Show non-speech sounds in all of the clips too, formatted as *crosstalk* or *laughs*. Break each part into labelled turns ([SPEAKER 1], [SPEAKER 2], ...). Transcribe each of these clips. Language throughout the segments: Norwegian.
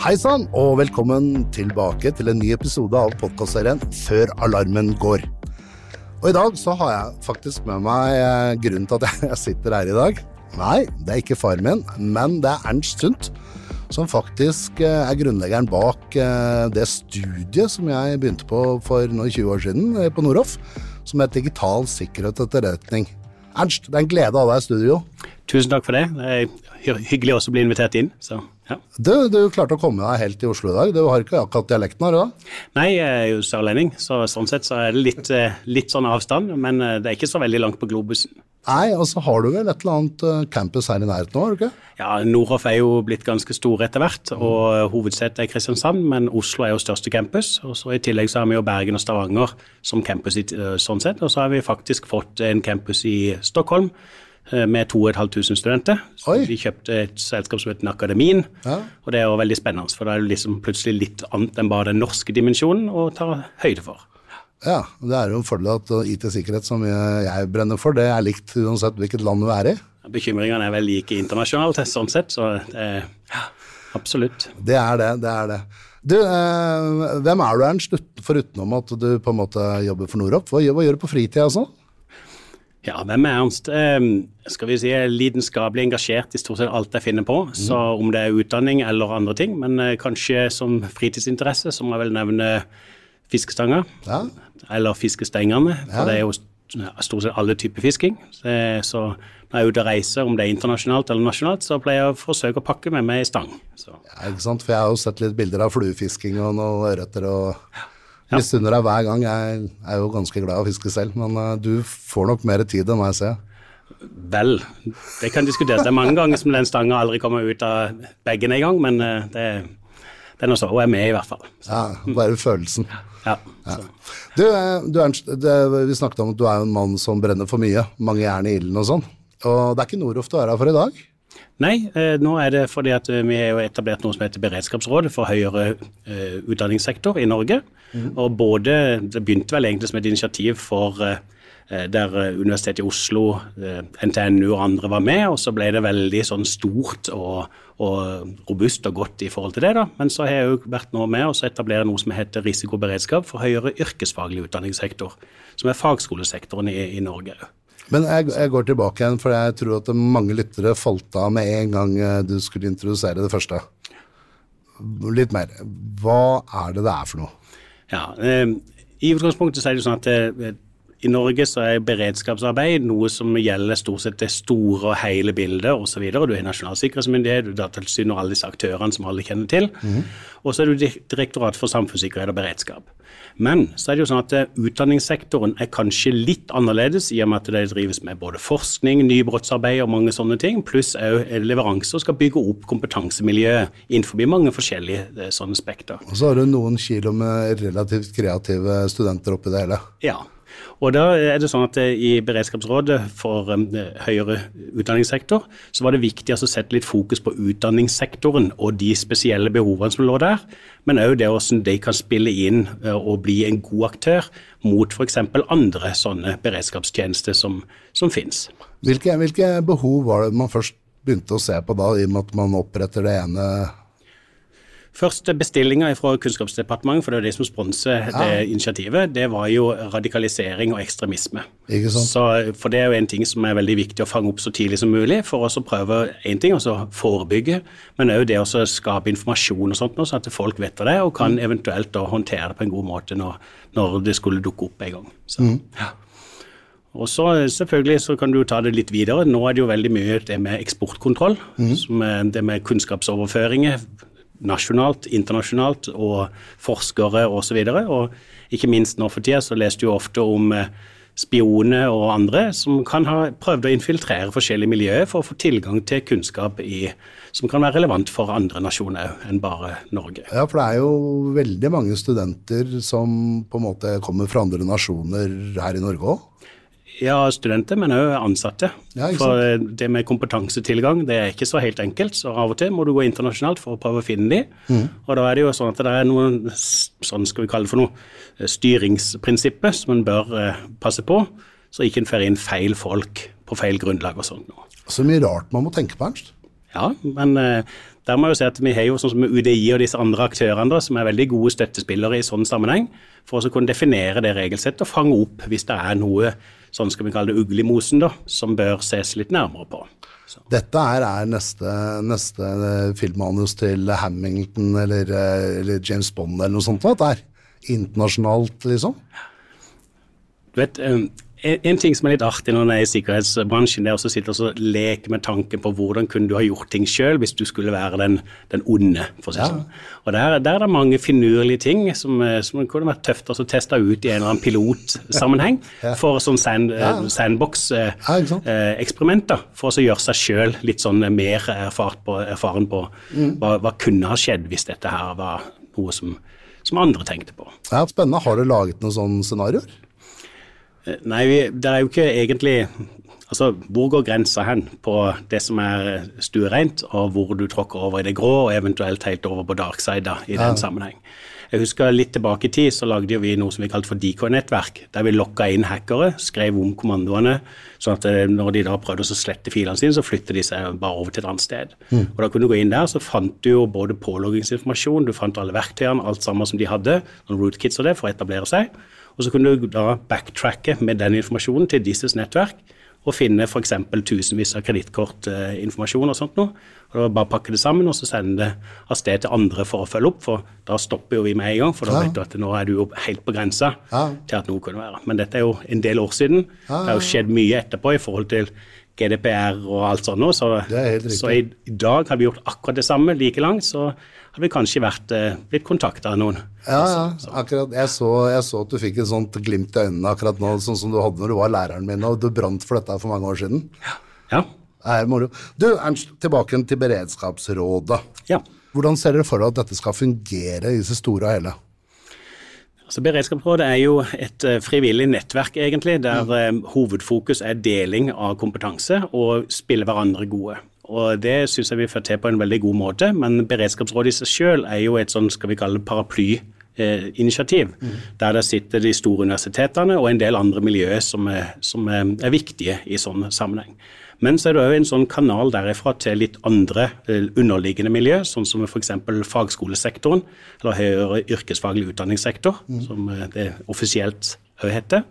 [SPEAKER 1] Hei sann, og velkommen tilbake til en ny episode av podkastserien Før alarmen går. Og i dag så har jeg faktisk med meg eh, grunnen til at *laughs* jeg sitter her i dag. Nei, det er ikke faren min, men det er Ernst Sundt, som faktisk eh, er grunnleggeren bak eh, det studiet som jeg begynte på for noen 20 år siden på Noroff, som het Digital sikkerhet og etterretning. Ernst, det er en glede å ha deg i studio.
[SPEAKER 2] Tusen takk for det. Det er hyggelig også å bli invitert inn. Så, ja.
[SPEAKER 1] Du, du klarte å komme deg helt til Oslo i dag. Du har ikke akkurat dialekten, har du da?
[SPEAKER 2] Nei, jeg er jo sørlending, så sånn sett så er det litt, eh, litt sånn avstand. Men eh, det er ikke så veldig langt på globusen.
[SPEAKER 1] Nei, og så har du vel et eller annet eh, campus her i nærheten nå, har du ikke?
[SPEAKER 2] Ja, Nordhoff er jo blitt ganske store etter hvert, og hovedsetet er Kristiansand, men Oslo er jo største campus. og så I tillegg så har vi jo Bergen og Stavanger som campus sånn sett, og så har vi faktisk fått en campus i Stockholm med 2500 studenter. Så
[SPEAKER 1] Oi.
[SPEAKER 2] vi kjøpte et selskap som heter Akademien.
[SPEAKER 1] Ja.
[SPEAKER 2] Og det er jo veldig spennende, for da er det liksom plutselig litt annet enn bare den norske dimensjonen å ta høyde for.
[SPEAKER 1] Ja, det er jo en fordel at IT-sikkerhet, som jeg brenner for, det er likt uansett hvilket land du er i.
[SPEAKER 2] Bekymringene er vel like internasjonalt sånn sett, så det ja, absolutt.
[SPEAKER 1] Det er det, det er det. Du, eh, hvem er du, Ernst, forutenom at du på en måte jobber for Norop? Hva, hva gjør du på fritida og sånn?
[SPEAKER 2] Ja, hvem er Ernst? Eh, skal vi si lidenskapelig engasjert i stort sett alt jeg finner på. Mm. Så om det er utdanning eller andre ting. Men eh, kanskje som fritidsinteresse så må jeg vel nevne fiskestanga.
[SPEAKER 1] Ja.
[SPEAKER 2] Eller fiskestengene. For
[SPEAKER 1] Ja.
[SPEAKER 2] det er jo stort sett alle typer fisking. Så, så når jeg er ute og reiser, om det er internasjonalt eller nasjonalt, så pleier jeg å forsøke å pakke med meg stang. Så.
[SPEAKER 1] ja, ikke sant? For jeg har jo sett litt bilder av fluefisking og noen ørreter og misunner deg hver gang. Jeg er jo ganske glad i å fiske selv, men uh, du får nok mer tid enn meg, ser jeg.
[SPEAKER 2] Vel, det kan diskuteres. Det er mange ganger som den stanga aldri kommer ut av bagen engang, men uh, det, det er nå så. Hun er med, i hvert fall. Så,
[SPEAKER 1] Ja, bare følelsen.
[SPEAKER 2] ja, ja.
[SPEAKER 1] Du, eh, du Ernst, det, vi snakket om at du er en mann som brenner for mye. Mange jern i ilden og sånn. Og det er ikke Noroff du er her for i dag?
[SPEAKER 2] Nei, eh, nå er det fordi at eh, vi har etablert noe som heter Beredskapsrådet for høyere eh, utdanningssektor i Norge. Og både, Det begynte vel egentlig som et initiativ for der Universitetet i Oslo, NTNU og andre var med, og så ble det veldig sånn stort og, og robust og godt i forhold til det. da. Men så har jeg jo vært nå med og etablere noe som heter Risikoberedskap for høyere yrkesfaglig utdanningssektor, som er fagskolesektoren i, i Norge.
[SPEAKER 1] Men jeg, jeg går tilbake igjen, for jeg tror at mange lyttere falt av med en gang eh, du skulle introdusere det første. Litt mer. Hva er det det er for noe?
[SPEAKER 2] Ja, eh, I utgangspunktet så er det sånn at eh, i Norge så er beredskapsarbeid noe som gjelder stort sett det store og hele bildet osv. Du har Nasjonal sikkerhetsmyndighet, du har Datatilsynet og alle disse aktørene som alle kjenner til. Og så er du Direktorat for samfunnssikkerhet og beredskap. Men så er det jo sånn at eh, utdanningssektoren er kanskje litt annerledes i og med at det drives med både forskning, nybrottsarbeid og mange sånne ting, pluss òg leveranser og skal bygge opp kompetansemiljø innenfor mange forskjellige eh, sånne spekter.
[SPEAKER 1] Og så har du noen kilo med relativt kreative studenter oppi det hele.
[SPEAKER 2] Ja. Og da er det sånn at eh, I Beredskapsrådet for um, høyere utdanningssektor så var det viktig altså, å sette litt fokus på utdanningssektoren og de spesielle behovene som lå der, men òg det hvordan de kan spille inn uh, og bli en god aktør mot f.eks. andre sånne beredskapstjenester som, som finnes.
[SPEAKER 1] Hvilke, hvilke behov var det man først begynte å se på da, i og med at man oppretter det ene
[SPEAKER 2] Første bestillinga fra Kunnskapsdepartementet, for det er det som sponser det initiativet, det var jo radikalisering og ekstremisme.
[SPEAKER 1] Ikke sant?
[SPEAKER 2] Så, for det er jo en ting som er veldig viktig å fange opp så tidlig som mulig, for å prøve en ting, altså forebygge, men òg det å skape informasjon og sånt, sånn at folk vet det og kan eventuelt da håndtere det på en god måte når, når det skulle dukke opp en gang. Så, ja. Og så selvfølgelig så kan du ta det litt videre. Nå er det jo veldig mye det med eksportkontroll, som er det med kunnskapsoverføringer nasjonalt, internasjonalt, og forskere osv. Og, og ikke minst nå for tida så leste du ofte om eh, spioner og andre som kan ha prøvd å infiltrere forskjellige miljøer for å få tilgang til kunnskap i, som kan være relevant for andre nasjoner enn bare Norge.
[SPEAKER 1] Ja, for det er jo veldig mange studenter som på en måte kommer fra andre nasjoner her i Norge òg.
[SPEAKER 2] Ja, studenter, men òg ansatte.
[SPEAKER 1] Ja,
[SPEAKER 2] for eh, det med kompetansetilgang det er ikke så helt enkelt. Så av og til må du gå internasjonalt for å prøve å finne de.
[SPEAKER 1] Mm.
[SPEAKER 2] Og da er det jo sånn at det er noen sånn skal vi kalle det for noe, styringsprinsippet styringsprinsipper som en bør eh, passe på, så ikke en får inn feil folk på feil grunnlag og sånt.
[SPEAKER 1] Så mye rart man må tenke på, Ernst.
[SPEAKER 2] Ja, men eh, der må jeg jo si at vi har jo sånn som UDI og disse andre aktørene som er veldig gode støttespillere i sånn sammenheng, for å kunne definere det regelsettet og fange opp hvis det er noe sånn skal vi kalle det ugl i mosen, da, som bør ses litt nærmere på.
[SPEAKER 1] Så. Dette er, er neste, neste filmmanus til Hamilton eller, eller, James Bond eller noe sånt? Det er internasjonalt, liksom?
[SPEAKER 2] Du vet, en ting som er litt artig når en er i sikkerhetsbransjen, det er å sitte og leke med tanken på hvordan kunne du ha gjort ting sjøl hvis du skulle være den, den onde. for å si sånn. Og der, der, er det mange finurlige ting som, eh, som kunne vært tøft å teste ut i en eller annen pilotsammenheng *laughs* ja. for sånn sand, ja. Eh, sandbox-eksperimenter. Eh, for å gjøre seg sjøl litt sånn mer på, erfaren på mm. hva, hva kunne ha skjedd hvis dette her var noe som, som andre tenkte på.
[SPEAKER 1] Ja, Spennende. Har du laget noen sånne scenarioer?
[SPEAKER 2] Nei, vi, det er jo ikke egentlig Altså, hvor går grensa hen på det som er stuereint, og hvor du tråkker over i det grå, og eventuelt helt over på darksida i ja. den sammenheng. Jeg husker litt tilbake i tid så lagde vi noe som vi kalte for DK-nettverk, der vi lokka inn hackere, skrev om kommandoene, sånn at eh, når de da prøvde å slette filene sine, så flyttet de seg bare over til et annet sted. Mm. Og Da kunne du gå inn der, så fant du jo både påloggingsinformasjon, du fant alle verktøyene, alt sammen som de hadde, noen rootkits og det, for å etablere seg. Og så kunne du da backtracke med den informasjonen til disses nettverk og finne f.eks. tusenvis av kredittkortinformasjon og sånt noe. Bare pakke det sammen og så sende det av sted til andre for å følge opp. For da stopper jo vi med en gang, for da ja. vet du at nå er du jo helt på grensa ja. til at noe kunne være. Men dette er jo en del år siden. Ja, det har jo skjedd mye etterpå i forhold til GDPR og alt sånt. Så, så i, i, dag har vi gjort akkurat det samme like langt. så hadde vi kanskje vært, eh, blitt kontakta av noen.
[SPEAKER 1] Ja, ja. akkurat. Jeg så, jeg så, at du fikk et sånt glimt i øynene akkurat nå, sånn som du hadde når du var læreren min, og du brant for dette for mange år siden.
[SPEAKER 2] Ja. ja.
[SPEAKER 1] Er moro. Du, Ernst, tilbake til Beredskapsrådet.
[SPEAKER 2] Ja.
[SPEAKER 1] Hvordan ser dere for dere at dette skal fungere i det store og hele?
[SPEAKER 2] Så Beredskapsrådet er jo et uh, frivillig nettverk, egentlig, der uh, hovedfokus er deling av kompetanse og spille hverandre gode. Og Det syns jeg vi får til på en veldig god måte, men Beredskapsrådet i seg selv er jo et sånn, skal vi kalle det paraplyinitiativ. Mm. Der det sitter de store universitetene og en del andre miljøer som er, som er, er viktige i sånn sammenheng. Men så er det òg en sånn kanal derifra til litt andre uh, underliggende miljø, sånn som f.eks. fagskolesektoren, eller høyere yrkesfaglig utdanningssektor, mm. som uh, det offisielt heter.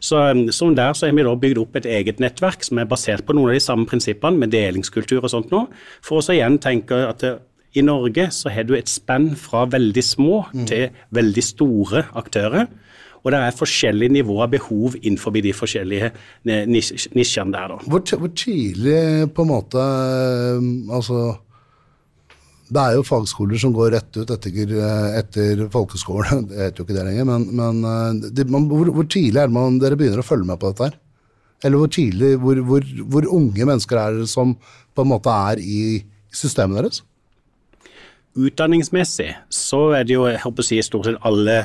[SPEAKER 2] Så, så der så har vi da bygd opp et eget nettverk som er basert på noen av de samme prinsippene, med delingskultur og sånt nå, for å igjen tenke at det, i Norge så har du et spenn fra veldig små mm. til veldig store aktører. Og det er forskjellige nivåer av behov innenfor de forskjellige nisjene der. Da.
[SPEAKER 1] Hvor, hvor tidlig på en måte um, Altså det er jo fagskoler som går rett ut etter, etter folkeskolen. Det heter jo ikke det lenger, men, men eh, det, man, hvor, hvor, tidlig er det man, dere begynner å følge med på dette her? Eller hvor tidlig, hvor, hvor unge mennesker er det som på en måte er i systemet deres?
[SPEAKER 2] Utdanningsmessig så er det jo jeg håper å si, stort sett alle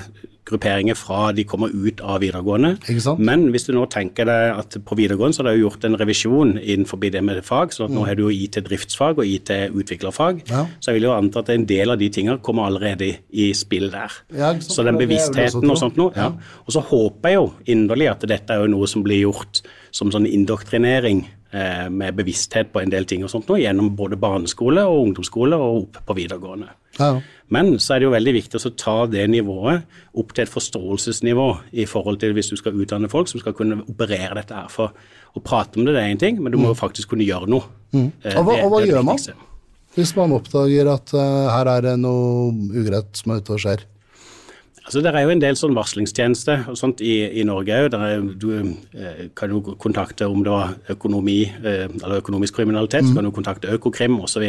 [SPEAKER 2] grupperinger fra de kommer ut av videregående. Men hvis du nå tenker deg at på videregående så har du gjort en revisjon innenfor det med fag, så mm. nå har du jo IT-driftsfag og IT-utviklerfag. Ja. Så jeg vil jo anta at en del av de tingene kommer allerede i, spill der. Ja, så den bevisstheten og sånt noe. Ja. Og så håper jeg jo inderlig at dette er jo noe som blir gjort som sånn indoktrinering med bevissthet på en del ting og sånt nå, gjennom både barneskole og ungdomsskole og opp på videregående. Ja. Men så er det jo veldig viktig å ta det nivået opp til et forståelsesnivå i forhold til hvis du skal utdanne folk som skal kunne operere dette her. For å prate om det, det er én ting, men du må jo mm. faktisk kunne gjøre noe.
[SPEAKER 1] Mm. Eh, og hva, og hva gjør man hvis man oppdager at uh, her er det noe ugreit som er ute og skjer?
[SPEAKER 2] Altså, Det er jo en del sånn varslingstjenester og sånt i, i Norge òg. Du eh, kan jo kontakte om det var økonomi eh, eller økonomisk kriminalitet, mm. så kan du kontakte Økokrim osv.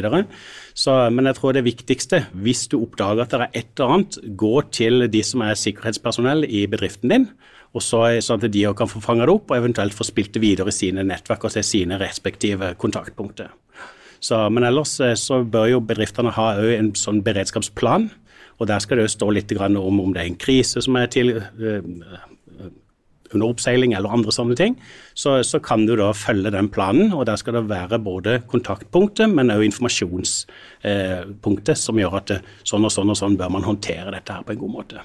[SPEAKER 2] Men jeg tror det viktigste, hvis du oppdager at det er et eller annet, gå til de som er sikkerhetspersonell i bedriften din. Og så, sånn at de kan få fanga det opp og eventuelt få spilt det videre i sine nettverk og til sine respektive kontaktpunkter. Så, men ellers eh, så bør jo bedriftene ha en sånn beredskapsplan og Der skal det jo stå litt om om det er en krise som er til, uh, under oppseiling eller andre sånne ting. Så, så, kan du da følge den planen, og der skal det være både kontaktpunktet, men også informasjonspunktet, uh, som gjør at sånn og sånn og sånn bør man håndtere dette her på en god måte.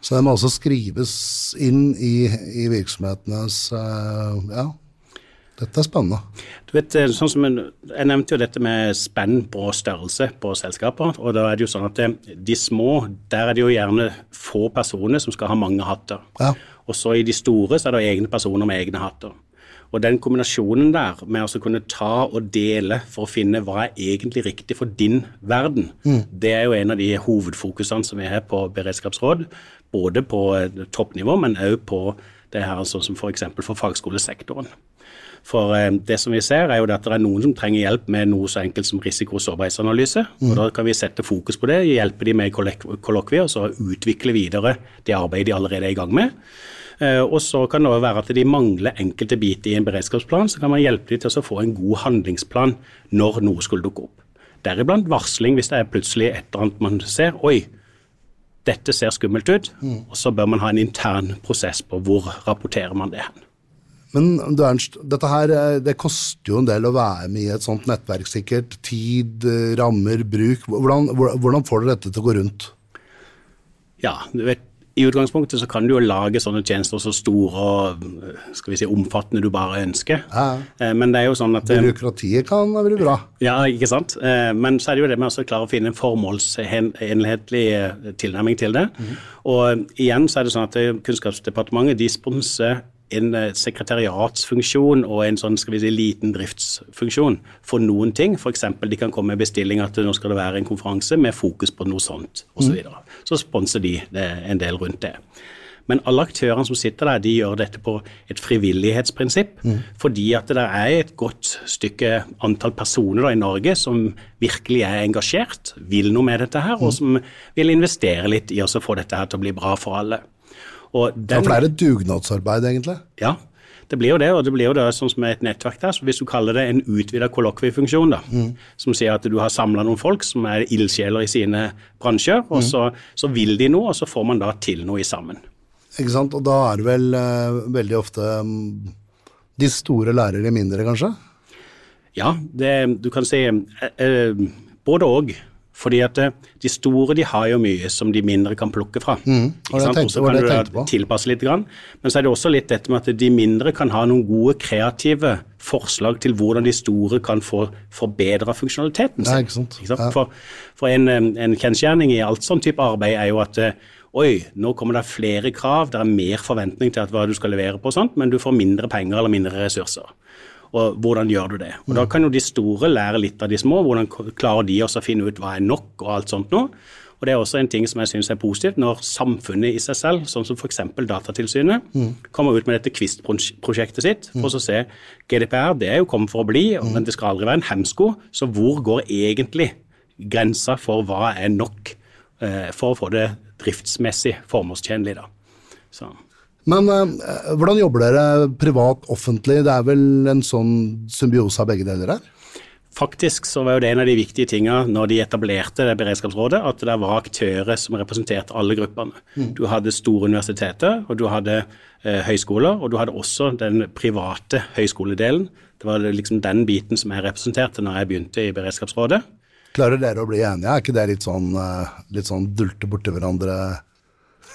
[SPEAKER 1] Så det må også skrives inn i, i virksomhetenes ja, Dette er spennende.
[SPEAKER 2] Du vet, eh, sånn som Jeg nevnte jo dette med spenn på størrelse på selskaper. og da er det jo sånn at De små, der er det jo gjerne få personer som skal ha mange hatter.
[SPEAKER 1] Ja.
[SPEAKER 2] Og så i de store så er det egne personer med egne hatter. Og den kombinasjonen der med å kunne ta og dele for å finne hva er egentlig riktig for din verden, det er jo en av de hovedfokusene som vi har på beredskapsråd. Både på eh, toppnivå, men òg på det her sånn som f.eks. For, for fagskolesektoren. For eh, det som vi ser, er jo at det er noen som trenger hjelp med noe så enkelt som risiko- og sårbarhetsanalyse. og Da kan vi sette fokus på det, hjelpe de med kollokvier, og så utvikle videre det arbeidet de allerede er i gang med. Eh, Og så kan det også være at de mangler enkelte biter i en beredskapsplan. Så kan man hjelpe dem til å få en god handlingsplan når noe skulle dukke opp. Deriblant varsling hvis det er plutselig et eller annet man ser. Oi, dette ser skummelt ut. Og så bør man ha en intern prosess på hvor rapporterer man det hen.
[SPEAKER 1] Men du Ernst, dette her, eh, det koster jo en del å være med i et sånt nettverk sikkert. Tid, eh, rammer, bruk. Hvordan, hvordan får dere dette til å gå rundt?
[SPEAKER 2] Ja, du vet, I utgangspunktet så kan du jo lage sånne tjenester så store og skal vi si, omfattende du bare ønsker.
[SPEAKER 1] Ja.
[SPEAKER 2] Eh, Men det er jo sånn at eh,
[SPEAKER 1] Byråkratiet kan være bra.
[SPEAKER 2] Ja, ikke sant. Eh, Men så er det jo det med å klare å finne en formålsenhetlig tilnærming til det. Og igjen så er det sånn at Kunnskapsdepartementet de sponser en eh, sekretariatsfunksjon og en sånn skal vi si, liten driftsfunksjon for noen ting. F.eks. de kan komme med bestilling at nå skal det være en konferanse med fokus på noe sånt osv. Så, videre. så sponser de det, en del rundt det. Men alle aktørene som sitter der, de gjør dette på et frivillighetsprinsipp. Fordi at det der er et godt stykke antall personer da i Norge som virkelig er engasjert, vil noe med dette her, og som vil investere litt i å få dette her til å bli bra for alle. Og
[SPEAKER 1] Ja, for det er et dugnadsarbeid, egentlig.
[SPEAKER 2] ja, det blir jo det, og det blir jo det sånn som et nettverk der. Så hvis du kaller det en utvida kollokviefunksjon, da, som sier at du har samla noen folk som er ildsjeler i sine bransjer, og så, så vil de noe, og så får man da til noe i sammen.
[SPEAKER 1] Ikke sant? Og da er det vel eh, veldig ofte mm, de store lærer de mindre, kanskje?
[SPEAKER 2] Ja, det, du kan si eh, eh, både òg. Fordi at eh, de store de har jo mye som de mindre kan plukke fra. ikke sant?
[SPEAKER 1] tenkte-
[SPEAKER 2] Og så kan du da tilpasse litt. Grann. Men så er det også litt dette med at de mindre kan ha noen gode kreative forslag til hvordan de store kan få forbedra funksjonaliteten sin.
[SPEAKER 1] Nei, ikke sant. Ja.
[SPEAKER 2] For, for en, eh, en kjensgjerning i alt sånn type arbeid er jo at eh, Oi, nå kommer det flere krav, det er mer forventning til hva du skal levere på, og sånt, men du får mindre penger eller mindre ressurser. Og hvordan gjør du det? Og Da kan jo de store lære litt av de små. Hvordan klarer de også å finne ut hva er nok og alt sånt noe. Og Det er også en ting som jeg syns er positivt når samfunnet i seg selv, sånn som f.eks. Datatilsynet, kommer ut med dette Kvist-prosjektet sitt for å se GDPR det er jo kommet for å bli, men det skal aldri være en hemsko. Så hvor går egentlig grensa for hva er nok eh, for å få det driftsmessig formålstjenlig? da. Så.
[SPEAKER 1] Men eh, hvordan jobber dere privat, offentlig? Det er vel en sånn symbiose av begge deler her?
[SPEAKER 2] Faktisk så var jo det en av de viktige tingene når de etablerte det beredskapsrådet, at det var aktører som representerte alle gruppene. Du hadde store universiteter, og du hadde eh, høyskoler, og du hadde også den private høyskoledelen. Det var liksom den biten som jeg representerte når jeg begynte i beredskapsrådet.
[SPEAKER 1] Klarer dere å bli enige? Er ikke det litt sånn, eh, litt sånn dulte borti hverandre?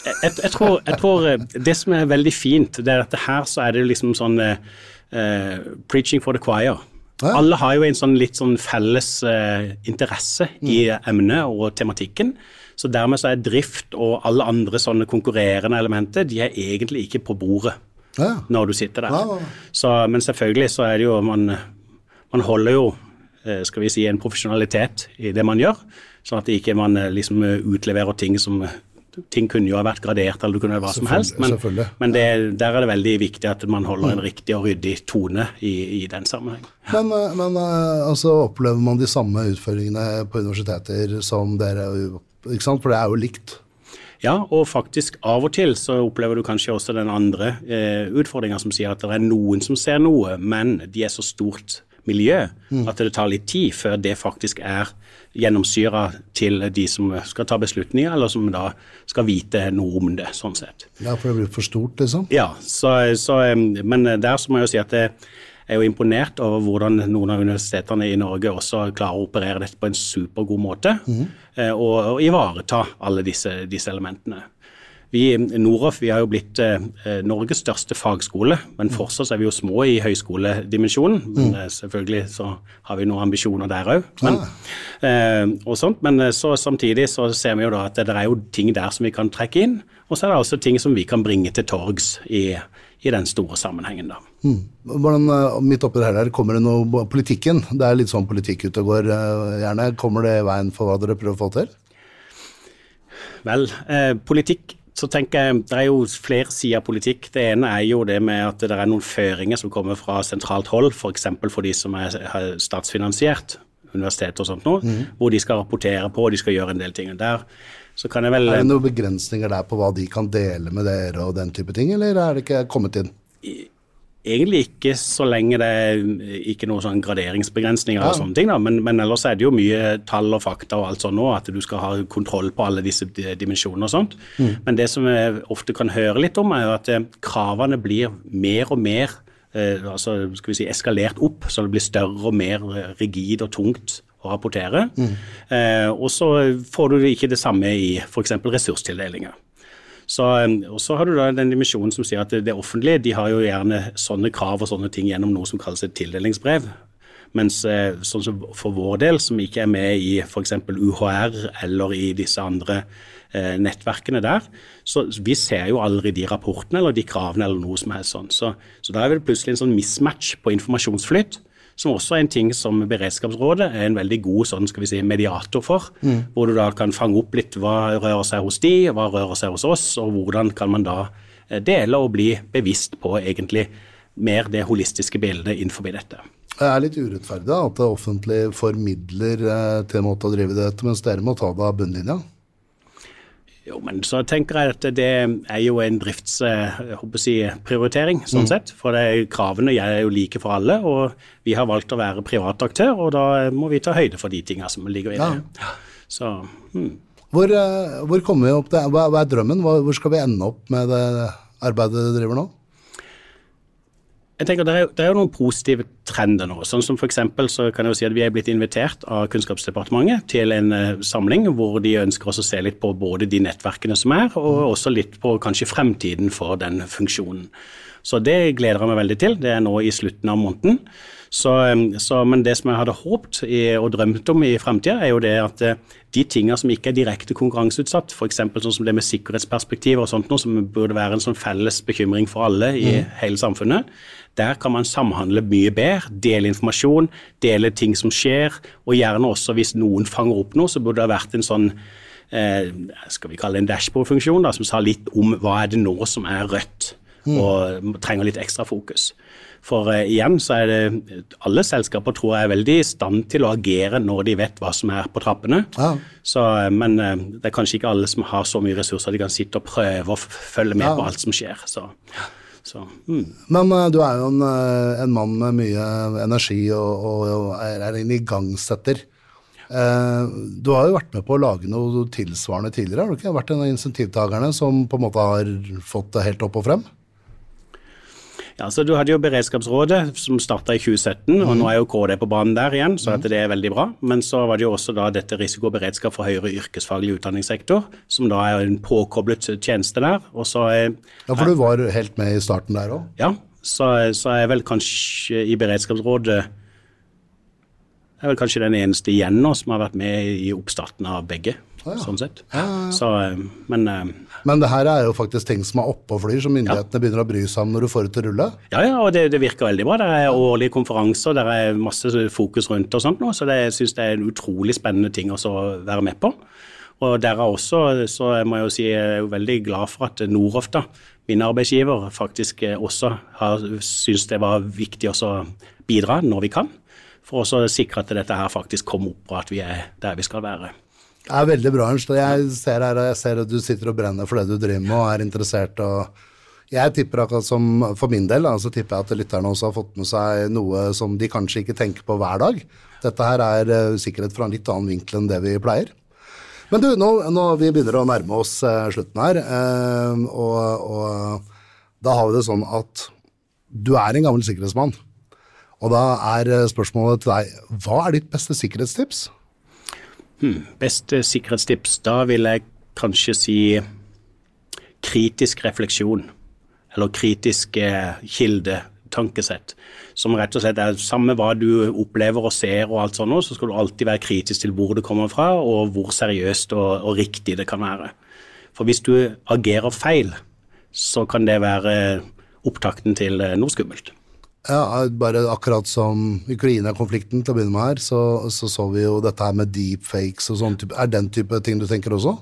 [SPEAKER 2] Jeg, jeg, tror, jeg tror eh, det som er veldig fint, det er at her så er det liksom sånn eh, preaching for the choir.
[SPEAKER 1] Ja.
[SPEAKER 2] Alle har jo en sånn litt sånn felles uh, interesse i emnet og tematikken. Så dermed så er drift og alle andre sånne konkurrerende elementer, de er egentlig ikke på bordet
[SPEAKER 1] Ja,
[SPEAKER 2] når du sitter der.
[SPEAKER 1] Ja.
[SPEAKER 2] Så, men selvfølgelig så er det jo man, man holder jo skal vi si, en profesjonalitet i det man gjør, sånn at ikke man liksom utleverer ting som Ting kunne jo ha vært gradert, eller det kunne vært hva som helst, men, men det, der er det veldig viktig at man holder en riktig og ryddig tone i, i den sammenheng.
[SPEAKER 1] Men, eh, men eh, altså, opplever man de samme utfordringene på universiteter som dere? Ikke sant? For det er jo likt.
[SPEAKER 2] Ja, og faktisk av og til så opplever du kanskje også den andre eh, utfordringa som sier at det er noen som ser noe, men de er så stort miljø at det tar litt tid før det faktisk er gjennomsyra til de som skal ta beslutninger, eller som da skal vite noe om det, sånn sett.
[SPEAKER 1] Ja, for det blir for stort, liksom.
[SPEAKER 2] Ja, så, så, men der så må jeg jo si at jeg er jo imponert over hvordan noen av universitetene i Norge også klarer å operere dette på en supergod måte, mm. og, og ivareta alle disse, disse elementene. Vi, Noroff vi har jo blitt eh, Norges største fagskole, men fortsatt er vi jo små i høyskoledimensjonen. Men mm. selvfølgelig så har vi noen ambisjoner der òg. Men, ah. eh, men så, samtidig så ser vi jo da at det er jo ting der som vi kan trekke inn. Og så er det også ting som vi kan bringe til torgs i, i den store sammenhengen. da.
[SPEAKER 1] Mm. Hvordan, eh, midt oppi det her kommer det noe politikken? Det er litt sånn politikk ute og går eh, gjerne. Kommer det i veien for hva dere prøver å få til?
[SPEAKER 2] Vel, eh, politikk så tenker jeg, Det er jo flere sider av politikk. Det ene er jo det med at det er noen føringer som kommer fra sentralt hold, f.eks. For, for de som er statsfinansiert, universitet og sånt noe, mm. hvor de skal rapportere på og de skal gjøre en del ting. Der så kan jeg vel
[SPEAKER 1] Er det noen begrensninger der på hva de kan dele med dere og den type ting, eller er det ikke kommet inn?
[SPEAKER 2] Egentlig ikke så lenge det er ikke noen sånn graderingsbegrensninger ja. og sånne ting. da, men, men, ellers er det jo mye tall og fakta og alt sånt nå, at du skal ha kontroll på alle disse dimensjonene og sånt. Mm. Men det som jeg ofte kan høre litt om, er jo at eh, kravene blir mer og mer eh, altså skal vi si eskalert opp, så det blir større og mer rigid og tungt å rapportere. Mm. Eh, og så får du ikke det samme i f.eks. ressurstildelinger. Så, og så har du da den dimensjonen som sier at det, det offentlige de har jo gjerne sånne krav og sånne ting gjennom noe som kalles et tildelingsbrev. Mens eh, sånn som for vår del, som ikke er med i f.eks. UHR eller i disse andre eh, nettverkene der, så vi ser jo aldri de rapportene eller de kravene eller noe som er sånn. Så, så da er det plutselig en sånn mismatch på informasjonsflyt som også er en ting som Beredskapsrådet er en veldig god sånn, skal vi si, mediator for. Mm. Hvor du da kan fange opp litt hva rører seg hos de, hva rører seg hos oss, og hvordan kan man da eh, dele og bli bevisst på egentlig mer det holistiske bildet innenfor dette.
[SPEAKER 1] Det er litt urettferdig at det offentlige formidler eh, til en måte å drive dette, mens dere må ta det av bunnlinja?
[SPEAKER 2] Jo, men så tenker jeg at det er jo en driftsprioritering, eh, sånn mm. sett. For det, kravene er jo like for alle, og vi har valgt å være privat aktør, og da må vi ta høyde for de tingene som ligger i det. Ja. Så,
[SPEAKER 1] hmm. hvor, eh, hvor, kommer vi opp til, hva er drømmen? Hvor skal vi ende opp med det arbeidet du driver nå?
[SPEAKER 2] Jeg tenker det er, det er, jo noen positive trender nå. sånn som for så kan jeg jo si at Vi er blitt invitert av Kunnskapsdepartementet til en uh, samling hvor de ønsker oss å se litt på både de nettverkene som er, og også litt på kanskje fremtiden for den funksjonen. Så det gleder jeg meg veldig til. Det er nå i slutten av måneden. Så, så, men det som jeg hadde håpet i, og drømt om i fremtida, er jo det at eh, de tingene som ikke er direkte konkurranseutsatt, f.eks. sånn som det med sikkerhetsperspektiv og sånt noe, som burde være en sånn felles bekymring for alle i mm. hele samfunnet, der kan man samhandle mye bedre, dele informasjon, dele ting som skjer, og gjerne også hvis noen fanger opp noe, så burde det ha vært en sånn eh, skal vi kalle det en dashboard-funksjon som sa litt om hva er det nå som er rødt, mm. og trenger litt ekstra fokus. For eh, igjen så er det alle selskaper tror jeg er veldig i stand til å agere når de vet hva som er på trappene. Ja. Så, uh, men eh, det er kanskje ikke alle som har så mye ressurser de kan sitte og prøve å følge med ja. på alt som skjer. Så. Så,
[SPEAKER 1] mm. Men uh, du er jo en, uh, en, mann med mye energi og, og, og er, en igangsetter. Uh, du har jo vært med på å lage noe tilsvarende tidligere, har du ikke? Vært en av insentivtakerne som på en måte har fått det helt opp og frem?
[SPEAKER 2] Ja, så Du hadde jo Beredskapsrådet som starta i 2017, og nå er jo KD på banen der igjen, så det er veldig bra. Men så var det jo også da dette risiko og beredskap for høyere yrkesfaglig utdanningssektor, som da er en påkoblet tjeneste der. Og så er,
[SPEAKER 1] ja, For du var helt med i starten der òg?
[SPEAKER 2] Ja, så, så er jeg vel kanskje i Beredskapsrådet jeg er vel kanskje den eneste igjen nå som har vært med i oppstarten av begge ja. sånn sett. Så, eh, men, eh,
[SPEAKER 1] men det her er jo faktisk ting som er oppe og flyr, som myndighetene begynner å bry seg om når du får det til å rulle?
[SPEAKER 2] Ja, ja, og det, det virker veldig bra. Det er årlige konferanser, det er masse fokus rundt og sånt nå, så det, jeg syns det er en utrolig spennende ting å være med på. Og derav også, så jeg må jeg jo si, jeg er veldig glad for at Noroff, da, min arbeidsgiver, faktisk eh, også har syntes det var viktig å bidra når vi kan. For å sikre at dette her faktisk kommer opp, og at vi er der vi skal være.
[SPEAKER 1] Det er veldig bra, Ernst. Jeg ser, her, jeg ser at du sitter og brenner for det du driver med og er interessert. og jeg tipper akkurat som For min del så tipper jeg at lytterne også har fått med seg noe som de kanskje ikke tenker på hver dag. Dette her er uh, sikkerhet fra en litt annen vinkel enn det vi pleier. Men du, nå, nå vi begynner å nærme oss uh, slutten her, uh, og, og, da har vi det sånn at du er en gammel sikkerhetsmann. Og da er spørsmålet til deg, hva er ditt beste sikkerhetstips?
[SPEAKER 2] Hmm, beste sikkerhetstips? Da vil jeg kanskje si kritisk refleksjon, eller kritisk eh, kildetankesett, som rett og slett er samme hva du opplever og ser og alt sånt, så skal du alltid være kritisk til hvor det kommer fra, og hvor seriøst og, og riktig det kan være. For hvis du agerer feil, så kan det være opptakten til eh, noe skummelt.
[SPEAKER 1] Ja, bare akkurat som Ukraina-konflikten til å begynne med her, så, så, så vi jo dette her med deepfakes og sånn. Er den type ting du tenker også?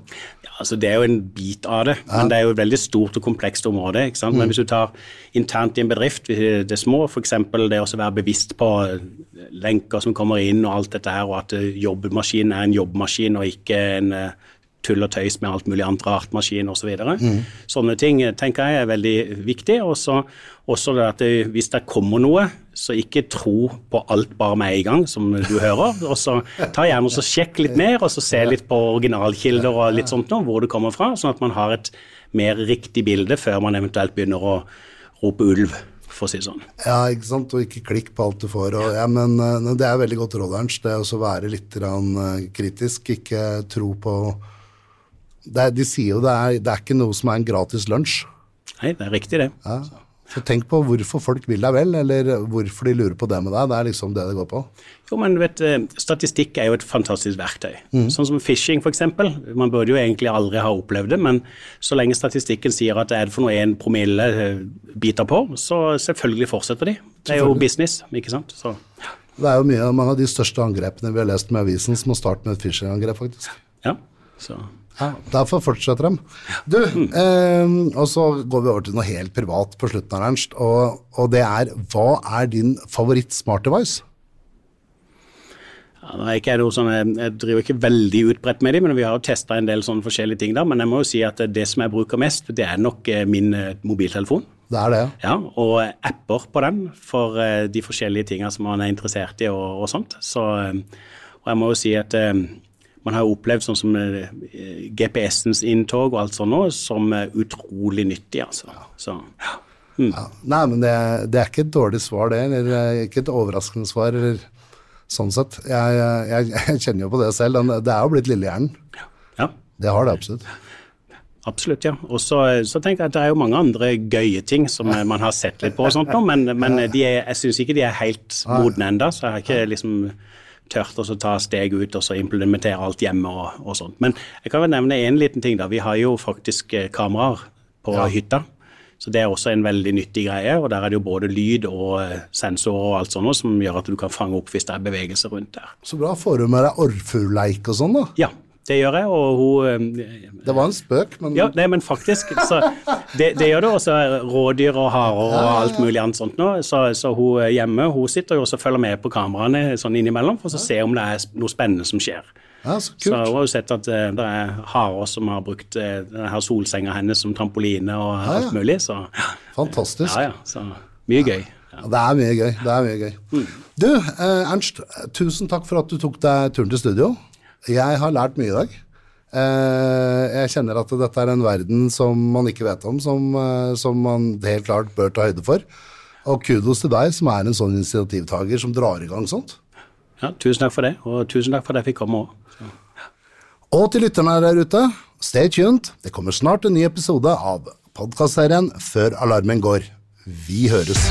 [SPEAKER 2] Ja, altså Det er jo en bit av det, ja. men det er jo et veldig stort og komplekst område. ikke sant? Mm. Men hvis du tar internt i en bedrift, det små, f.eks. det å være bevisst på lenker som kommer inn og alt dette her, og at jobbmaskinen er en jobbmaskin og ikke en tull og tøys med alt mulig annet rart, maskin osv. Så mm. Sånne ting tenker jeg er veldig viktig. Og også det at det, hvis det kommer noe, så ikke tro på alt bare med en gang, som du hører. Og så ta gjerne og sjekk litt mer, og så se litt på originalkilder og litt sånt noe, hvor det kommer fra, sånn at man har et mer riktig bilde før man eventuelt begynner å rope ulv. For å si sånn.
[SPEAKER 1] Ja, ikke sant, og ikke klikk på alt du får. Og, ja, men uh, det er veldig godt råd, Ernst. Det å være litt kritisk. Ikke tro på det, De sier jo det er, det er ikke noe som er en gratis lunsj.
[SPEAKER 2] Nei, det er riktig, det. Ja.
[SPEAKER 1] Så tenk på hvorfor folk vil deg vel, eller hvorfor de lurer på det med deg. Det er liksom det det går på.
[SPEAKER 2] Jo, men vet, eh, Statistikk er jo et fantastisk verktøy. Mm. Sånn som phishing, f.eks. Man burde jo egentlig aldri ha opplevd det, men så lenge statistikken sier at det er for noe en promille eh, biter på, så selvfølgelig fortsetter de. Det er jo business, ikke sant. Så,
[SPEAKER 1] ja. Det er jo mye, mange av de største angrepene vi har lest med avisen som har startet med et phishing-angrep, faktisk.
[SPEAKER 2] Ja, så...
[SPEAKER 1] Ja, derfor fortsetter de. Du, eh, og så går vi over til noe helt privat på slutten av Ernst. Og, og, det er hva er din favoritt-smart device?
[SPEAKER 2] Ja, er ikke noe sånn, jeg driver ikke veldig utbredt med dem, men vi har jo testa en del sånne forskjellige ting. da, Men jeg må jo si at det som jeg bruker mest, det er nok eh, min eh, mobiltelefon.
[SPEAKER 1] Det er det,
[SPEAKER 2] ja. Og apper på den for eh, de forskjellige tingene som man er interessert i og, og sånt. Så, og jeg må jo si at man har opplevd sånn som eh, GPS-ens inntog og alt sånt nå, som utrolig nyttig, altså. Så, ja.
[SPEAKER 1] Mm. Ja, nei, men det, det, er ikke et dårlig svar, det. Eller eh, ikke et overraskende svar. eller sånn sett. Jeg, jeg, jeg kjenner jo på det selv. Det er jo blitt lillehjernen.
[SPEAKER 2] Ja.
[SPEAKER 1] Det har det absolutt.
[SPEAKER 2] Absolutt, ja. Og så, så, tenker jeg at det er jo mange andre gøye ting som man har sett litt på og sånt nå, men, men er, jeg syns ikke de er helt modne ennå, så jeg har ikke liksom tørt å ta steg ut og så implementere alt hjemme og, og sånt. Men jeg kan vel nevne én liten ting. da. Vi har jo faktisk eh, kameraer på ja. hytta. Så Det er også en veldig nyttig greie. og Der er det jo både lyd og eh, sensorer og alt sånt som gjør at du kan fange opp hvis det er bevegelse rundt der.
[SPEAKER 1] Så bra. Får du med deg orrfuglleik og sånn, da?
[SPEAKER 2] Ja, det gjør jeg, og hun eh,
[SPEAKER 1] Det var en spøk, men
[SPEAKER 2] Ja, nei, men faktisk. Så det, det, gjør det også rådyr og harer og alt mulig annet sånt nå. Så, så, hun hjemme hun sitter jo og følger med på kameraene sånn innimellom for å se om det er noe spennende som skjer.
[SPEAKER 1] Ja, så,
[SPEAKER 2] kult. så hun har jo sett at uh, det er harer som har brukt uh, denne solsenga hennes som trampoline og ja, alt mulig. Så,
[SPEAKER 1] Fantastisk.
[SPEAKER 2] Ja, ja, så mye gøy.
[SPEAKER 1] Ja. Det er mye gøy. det er mye gøy. Mm. Du, eh, Ernst, tusen takk for at du tok deg turen til studio. Jeg har lært mye i dag. Eh, jeg kjenner at dette er en verden som man ikke vet om, som, eh, som man helt klart bør ta høyde for. Og kudos til deg som er en sånn initiativtaker som drar i gang sånt.
[SPEAKER 2] Ja, Tusen takk for det, og tusen takk for at jeg fikk komme òg.
[SPEAKER 1] Og til lytterne der ute, stay tuned. Det kommer snart en ny episode av podkastserien Før alarmen går. Vi høres.